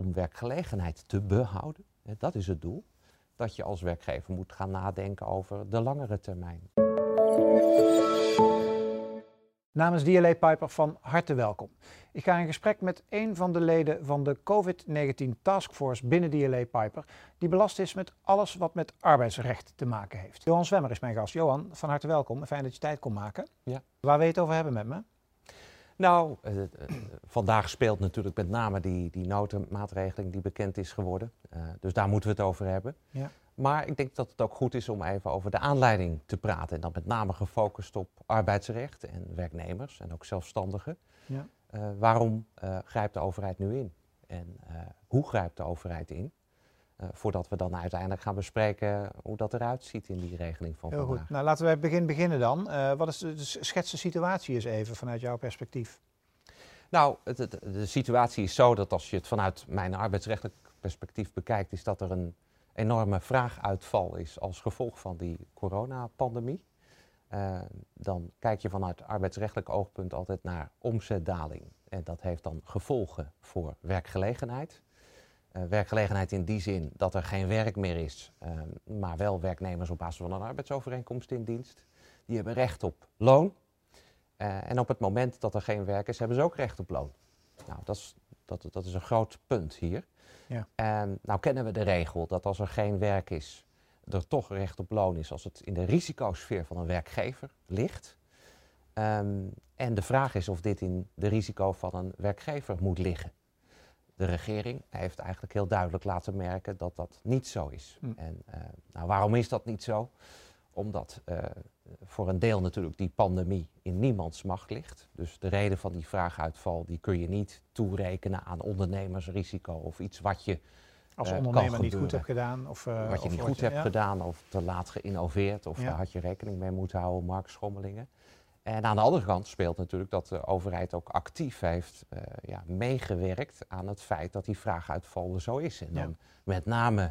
om werkgelegenheid te behouden, dat is het doel, dat je als werkgever moet gaan nadenken over de langere termijn. Namens DLA Piper van harte welkom. Ik ga in gesprek met een van de leden van de COVID-19 Taskforce binnen DLA Piper, die belast is met alles wat met arbeidsrecht te maken heeft. Johan Zwemmer is mijn gast. Johan, van harte welkom. Fijn dat je tijd kon maken. Ja. Waar wil je het over hebben met me? Nou, eh, eh, vandaag speelt natuurlijk met name die, die notenmaatregeling die bekend is geworden. Eh, dus daar moeten we het over hebben. Ja. Maar ik denk dat het ook goed is om even over de aanleiding te praten. En dan met name gefocust op arbeidsrecht en werknemers en ook zelfstandigen. Ja. Waarom grijpt de overheid nu in? En hoe grijpt de overheid in? Eh, voordat we dan uiteindelijk gaan bespreken hoe dat eruit ziet in die regeling van Heel vandaag. goed. Nou, laten we bij het begin beginnen dan. Eh, wat is de, de schets de situatie eens even vanuit jouw perspectief? Nou, het, het- de situatie is zo dat als je het vanuit mijn arbeidsrechtelijk perspectief bekijkt, is dat er een enorme vraaguitval is als gevolg van die coronapandemie. Eh, dan kijk je vanuit arbeidsrechtelijk oogpunt altijd naar omzetdaling. En dat heeft dan gevolgen voor werkgelegenheid. Eh, werkgelegenheid in die zin dat er geen werk meer is, eh, maar wel werknemers op basis van een arbeidsovereenkomst in dienst. Die hebben recht op loon. Eh, en op het moment dat er geen werk is, hebben ze ook recht op loon. Nou, dat is, dat, dat is een groot punt hier. Ja. En nou kennen we de regel dat als er geen werk is, er toch recht op loon is als het in de risicosfeer van een werkgever ligt. Ehm, en de vraag is of dit in de risico van een werkgever moet liggen. De regering heeft eigenlijk heel duidelijk laten merken dat dat niet zo is. Hm. En eh, nou, waarom is dat niet zo? Omdat eh, voor een deel natuurlijk die pandemie in niemands macht ligt. Dus de reden van die vraaguitval die kun je niet toerekenen aan ondernemersrisico of iets wat je, Als Eh, ondernemer niet goed hebt gedaan? Of, wat je of niet goed hebt ja. gedaan of te laat geïnnoveerd of Ja. daar had je rekening mee moeten houden, marktschommelingen. En aan de andere kant speelt natuurlijk dat de overheid ook actief heeft eh, ja, meegewerkt aan het feit dat die vraaguitval er zo is. En Ja. dan met name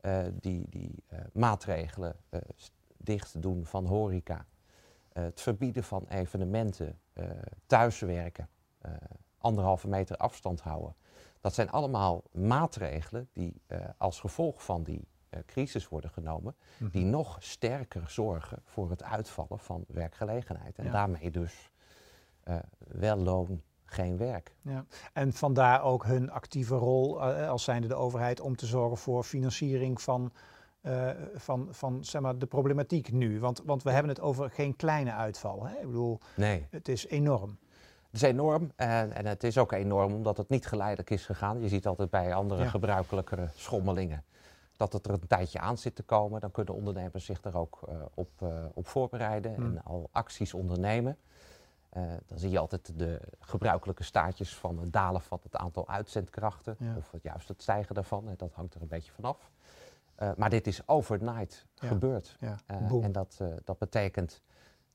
eh, die, die eh, maatregelen, dicht doen van horeca, het verbieden van evenementen, thuiswerken, anderhalve meter afstand houden. Dat zijn allemaal maatregelen die als gevolg van die crisis worden genomen, Mhm. die nog sterker zorgen voor het uitvallen van werkgelegenheid. En Ja. daarmee dus eh, wel loon, geen werk. Ja. En vandaar ook hun actieve rol eh, als zijnde de overheid om te zorgen voor financiering van, eh, van, van zeg maar, de problematiek nu. Want, want we hebben het over geen kleine uitval. Hè? Ik bedoel, Nee, het is enorm. het is enorm en, en het is ook enorm omdat het niet geleidelijk is gegaan. Je ziet altijd bij andere Ja. gebruikelijkere schommelingen dat het er een tijdje aan zit te komen. Dan kunnen ondernemers zich er ook eh, op, eh, op voorbereiden Hmm. en al acties ondernemen. Eh, dan zie je altijd de gebruikelijke staartjes van het dalen van het aantal uitzendkrachten. Ja. Of het, juist het stijgen daarvan. En dat hangt er een beetje vanaf. Maar dit is overnight Ja. gebeurd. Ja. En dat, dat betekent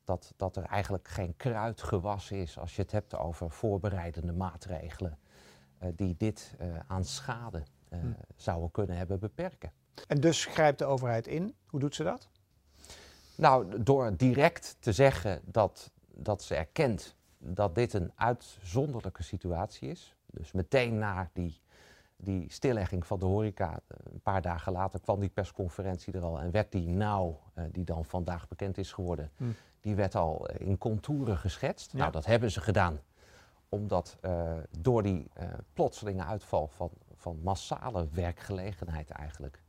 dat, dat er eigenlijk geen kruid gewassen is als je het hebt over voorbereidende maatregelen die dit aan schade eh, Hm. zouden kunnen hebben beperken. En dus grijpt de overheid in. Hoe doet ze dat? Nou, door direct te zeggen dat, dat ze erkent dat dit een uitzonderlijke situatie is. Dus meteen na die, die stillegging van de horeca, eh, een paar dagen later kwam die persconferentie er al en werd die nou, eh, die dan vandaag bekend is geworden, Hmm. die werd al in contouren geschetst. Ja. Nou, dat hebben ze gedaan omdat door die eh, plotselinge uitval van, van massale werkgelegenheid eigenlijk,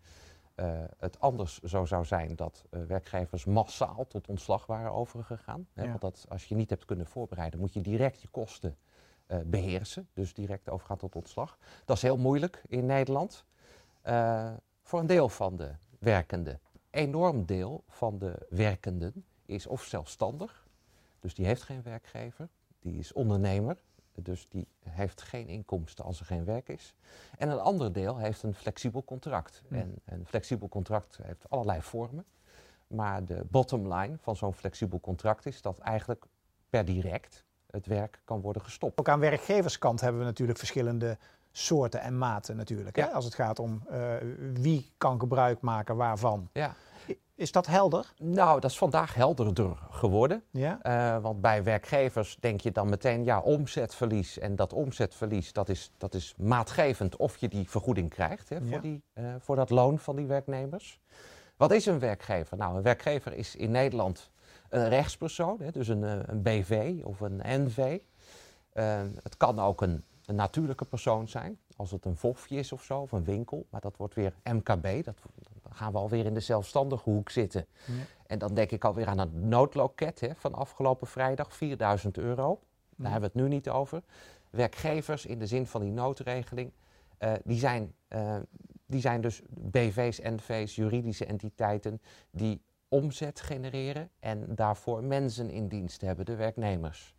eh, het anders zo zou zijn dat eh, werkgevers massaal tot ontslag waren overgegaan. Hè? Ja. Want dat, als je niet hebt kunnen voorbereiden, moet je direct je kosten eh, beheersen. Dus direct overgaan tot ontslag. Dat is heel moeilijk in Nederland. voor een deel van de werkenden. Enorm deel van de werkenden is of zelfstandig, dus die heeft geen werkgever. Die is ondernemer, dus die heeft geen inkomsten als er geen werk is. En een ander deel heeft een flexibel contract. Hm. En een flexibel contract heeft allerlei vormen. Maar de bottom line van zo'n flexibel contract is dat eigenlijk per direct het werk kan worden gestopt. Ook aan werkgeverskant hebben we natuurlijk verschillende soorten en maten natuurlijk. Hè? Als het gaat om eh, wie kan gebruik maken waarvan. Ja. Is dat helder? Nou, dat is vandaag helderder geworden. Ja. Uh, want bij werkgevers denk je dan meteen, ja, omzetverlies. En dat omzetverlies, dat is, dat is maatgevend of je die vergoeding krijgt hè, voor, die, uh, voor dat loon van die werknemers. Wat is een werkgever? Nou, een werkgever is in Nederland een rechtspersoon, hè, dus een, uh, een BV of een NV. Uh, het kan ook een, een natuurlijke persoon zijn, als het een vofje is of zo, of een winkel. Maar dat wordt weer MKB, dat, gaan we alweer in de zelfstandige hoek zitten. Ja. En dan denk ik alweer aan het noodloket hè, van afgelopen vrijdag, 4000 euro. Daar Ja. hebben we het nu niet over. Werkgevers in de zin van die noodregeling, uh, die, zijn, uh, die zijn dus BV's, NV's, juridische entiteiten die omzet genereren en daarvoor mensen in dienst hebben, de werknemers.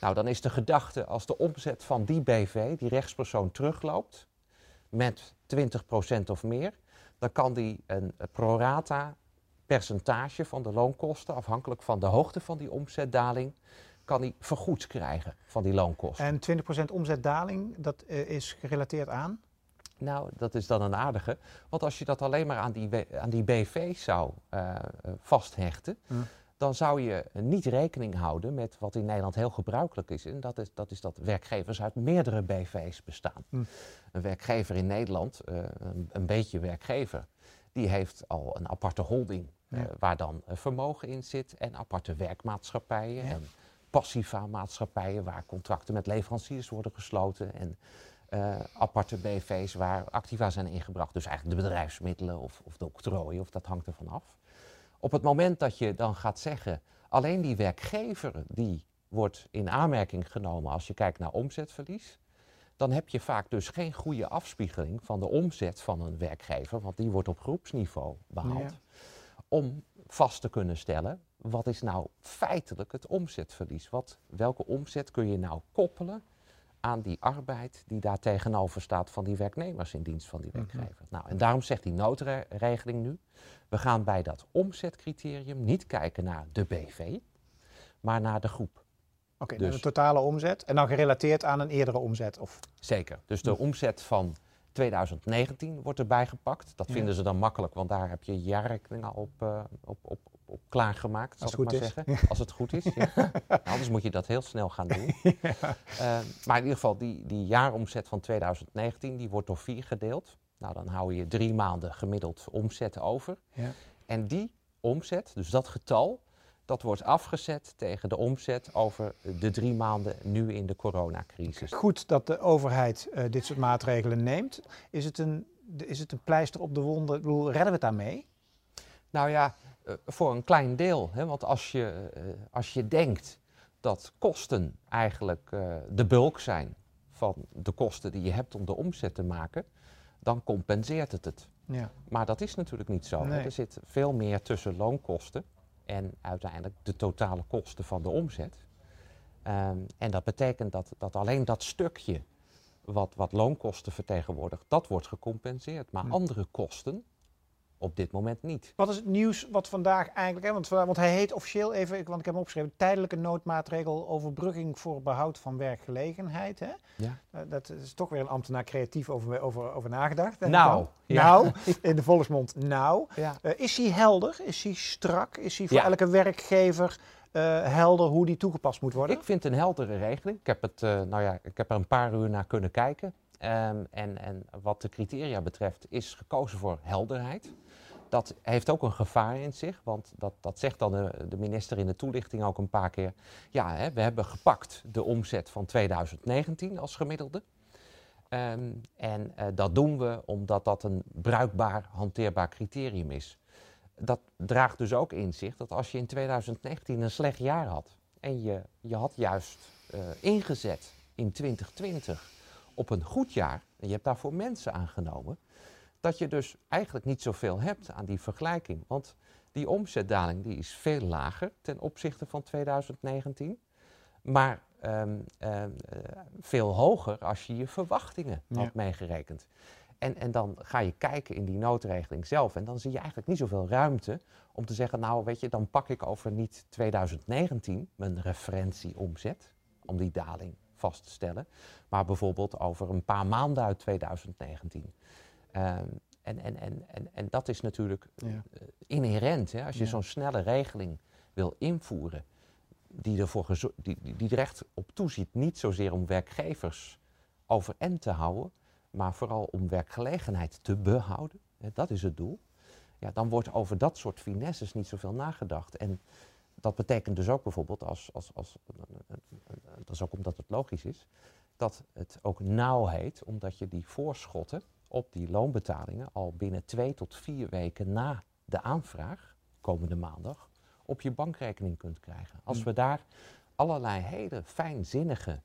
Nou, dan is de gedachte als de omzet van die BV, die rechtspersoon, terugloopt met 20% of meer, dan kan die een prorata percentage van de loonkosten, afhankelijk van de hoogte van die omzetdaling, kan hij vergoed krijgen van die loonkosten. En 20% omzetdaling, dat uh, is gerelateerd aan? Nou, dat is dan een aardige. Want als je dat alleen maar aan die, aan die BV zou uh, vasthechten, Hm. Dan zou je niet rekening houden met wat in Nederland heel gebruikelijk is. En dat is dat, is dat werkgevers uit meerdere BV's bestaan. Hm. Een werkgever in Nederland, uh, een, een, beetje werkgever, die heeft al een aparte holding. Ja. Uh, waar dan vermogen in zit en aparte werkmaatschappijen Ja. en passiva maatschappijen waar contracten met leveranciers worden gesloten en uh, aparte BV's waar activa zijn ingebracht. Dus eigenlijk de bedrijfsmiddelen of, of de octrooien, of dat hangt ervan af. Op het moment dat je dan gaat zeggen, alleen die werkgever die wordt in aanmerking genomen als je kijkt naar omzetverlies, dan heb je vaak dus geen goede afspiegeling van de omzet van een werkgever, want die wordt op groepsniveau behaald, Ja. om vast te kunnen stellen, wat is nou feitelijk het omzetverlies? Wat, welke omzet kun je nou koppelen aan die arbeid die daar tegenover staat van die werknemers in dienst van die Mhm. werkgever. Nou, en daarom zegt die noodregeling nu, we gaan bij dat omzetcriterium niet kijken naar de BV, maar naar de groep. Oké, Dus- de totale omzet. En dan gerelateerd aan een eerdere omzet. Of, Zeker. Dus de omzet van 2019 wordt erbij gepakt. Dat Ja. vinden ze dan makkelijk, want daar heb je je jaarrekening al op, eh, op, op, op, klaargemaakt, zal ik maar is. zeggen. Als het goed is. Ja. Nou, anders moet je dat heel snel gaan doen. Eh, maar in ieder geval, die, die jaaromzet van 2019, die wordt door vier gedeeld. Nou, dan hou je drie maanden gemiddeld omzet over. Ja. En die omzet, dus dat getal, dat wordt afgezet tegen de omzet over de drie maanden nu in de coronacrisis. Goed dat de overheid eh, dit soort maatregelen neemt. Is het, een, is het een pleister op de wonden? Ik bedoel, redden we het daarmee? Nou ja, eh, voor een klein deel. Hè? Want als je, eh, als je denkt dat kosten eigenlijk eh, de bulk zijn van de kosten die je hebt om de omzet te maken, dan compenseert het het. Ja. Maar dat is natuurlijk niet zo. Nee. Er zit veel meer tussen loonkosten en uiteindelijk de totale kosten van de omzet. Ehm, en dat betekent dat, dat alleen dat stukje wat, wat loonkosten vertegenwoordigt, dat wordt gecompenseerd. Maar Hm. andere kosten op dit moment niet. Wat is het nieuws wat vandaag eigenlijk, hè, want, want hij heet officieel even, want ik heb hem opgeschreven, tijdelijke noodmaatregel overbrugging voor behoud van werkgelegenheid. Hè? Ja. Eh, dat is toch weer een ambtenaar creatief over, over, over nagedacht. Nou, ja. nou, in de volksmond nou. Ja. Eh, is hij helder? Is hij strak? Is hij voor Ja. elke werkgever eh, helder hoe die toegepast moet worden? Ik vind een heldere regeling. Ik heb, het, eh, nou ja, ik heb er een paar uur naar kunnen kijken. Ehm, en, en wat de criteria betreft is gekozen voor helderheid. Dat heeft ook een gevaar in zich, want dat, dat zegt dan de, minister in de toelichting ook een paar keer. Ja, hè, we hebben gepakt de omzet van 2019 als gemiddelde. Ehm, en eh, dat doen we omdat dat een bruikbaar, hanteerbaar criterium is. Dat draagt dus ook in zich dat als je in 2019 een slecht jaar had en je, je had juist eh, ingezet in 2020 op een goed jaar en je hebt daarvoor mensen aangenomen, dat je dus eigenlijk niet zoveel hebt aan die vergelijking. Want die omzetdaling die is veel lager ten opzichte van 2019, maar ehm, ehm, eh, veel hoger als je je verwachtingen Ja. had meegerekend. En, en dan ga je kijken in die noodregeling zelf en dan zie je eigenlijk niet zoveel ruimte om te zeggen, nou weet je, dan pak ik over niet 2019 mijn referentieomzet, om die daling vast te stellen, maar bijvoorbeeld over een paar maanden uit 2019. Ehm, En, en, en, en, en dat is natuurlijk Ja. eh, inherent. Hè? Als je Ja. zo'n snelle regeling wil invoeren, die, ervoor die, die, die er echt op toeziet, niet zozeer om werkgevers overeind te houden, maar vooral om werkgelegenheid te behouden, hè, dat is het doel, ja, dan wordt over dat soort finesses niet zoveel nagedacht. En dat betekent dus ook bijvoorbeeld, als, als, als, dat is ook omdat het logisch is, dat het ook nauw heet, omdat je die voorschotten op die loonbetalingen al binnen twee tot vier weken na de aanvraag, komende maandag, op je bankrekening kunt krijgen. Als Hmm. we daar allerlei hele fijnzinnige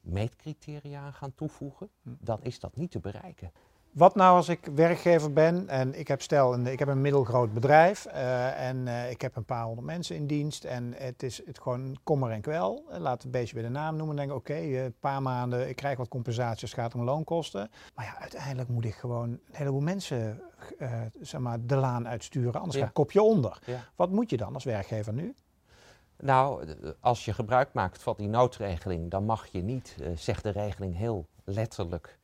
meetcriteria aan gaan toevoegen, Hmm. dan is dat niet te bereiken. Wat nou als ik werkgever ben en ik heb stel, een, ik heb een middelgroot bedrijf eh, en eh, ik heb een paar honderd mensen in dienst en het is het gewoon kommer en kwel. Eh, laat het een beetje bij de naam noemen en denk oké, een paar maanden, ik krijg wat compensatie als het gaat om loonkosten. Maar ja, uiteindelijk moet ik gewoon een heleboel mensen zeg maar, de laan uitsturen, anders Ja. gaat het kopje onder. Ja. Wat moet je dan als werkgever nu? Nou, als je gebruik maakt van die noodregeling, dan mag je niet, zegt de regeling heel letterlijk,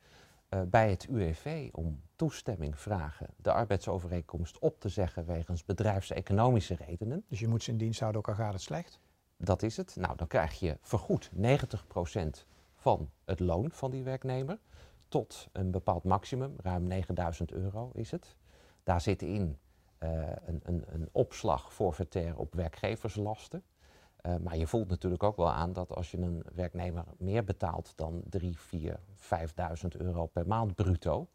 eh, bij het UWV om toestemming vragen de arbeidsovereenkomst op te zeggen wegens bedrijfseconomische redenen. Dus je moet ze in dienst houden, ook al gaat het slecht. Dat is het. Nou, dan krijg je vergoed 90% van het loon van die werknemer tot een bepaald maximum, ruim 9000 euro is het. Daar zit in eh, een, een, een opslag forfaitair op werkgeverslasten. Eh, maar je voelt natuurlijk ook wel aan dat als je een werknemer meer betaalt dan 3, 4, 5000 euro per maand bruto,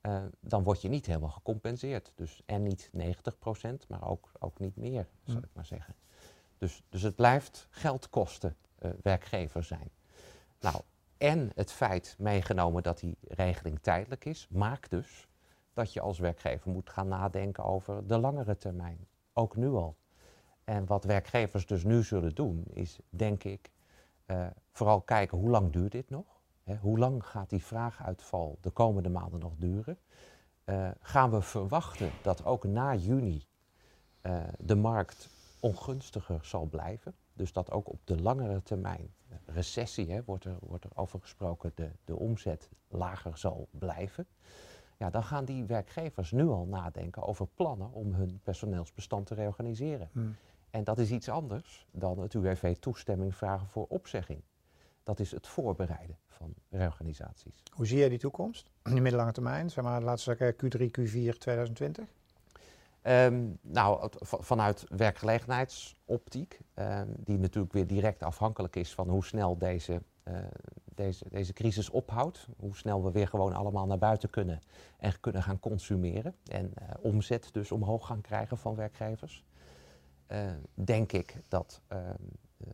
eh, dan word je niet helemaal gecompenseerd. Dus en niet 90%, maar ook, ook niet meer, zal Mm. ik maar zeggen. Dus, dus het blijft geld kosten eh, werkgever zijn. Nou, en het feit meegenomen dat die regeling tijdelijk is, maakt dus dat je als werkgever moet gaan nadenken over de langere termijn. Ook nu al. En wat werkgevers dus nu zullen doen, is denk ik eh, vooral kijken hoe lang duurt dit nog? Hoe lang gaat die vraaguitval de komende maanden nog duren? Eh, gaan we verwachten dat ook na juni eh, de markt ongunstiger zal blijven? Dus dat ook op de langere termijn, recessie wordt, er, wordt er over gesproken, de, de omzet lager zal blijven. Ja, dan gaan die werkgevers nu al nadenken over plannen om hun personeelsbestand te reorganiseren. Hmm. En dat is iets anders dan het UWV toestemming vragen voor opzegging. Dat is het voorbereiden van reorganisaties. Hoe zie jij die toekomst? In de middellange termijn, zeg maar, laten we zeggen Q3, Q4 2020? Ehm, nou, vanuit werkgelegenheidsoptiek, ehm, die natuurlijk weer direct afhankelijk is van hoe snel deze, eh, deze, deze crisis ophoudt. Hoe snel we weer gewoon allemaal naar buiten kunnen en kunnen gaan consumeren. En eh, omzet dus omhoog gaan krijgen van werkgevers. Eh, denk ik dat, ehm, eh,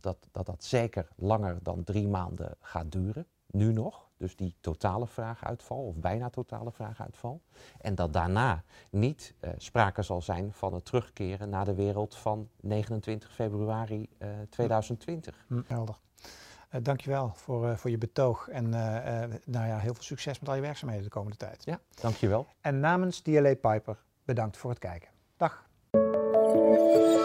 dat, dat dat zeker langer dan drie maanden gaat duren. Nu nog. Dus die totale vraaguitval, of bijna totale vraaguitval. En dat daarna niet eh, sprake zal zijn van het terugkeren naar de wereld van 29 februari eh, 2020. Hm, helder. Uh, dankjewel voor, voor je betoog en nou ja, heel veel succes met al je werkzaamheden de komende tijd. Ja, dankjewel. En namens DLA Piper bedankt voor het kijken. Dag. Música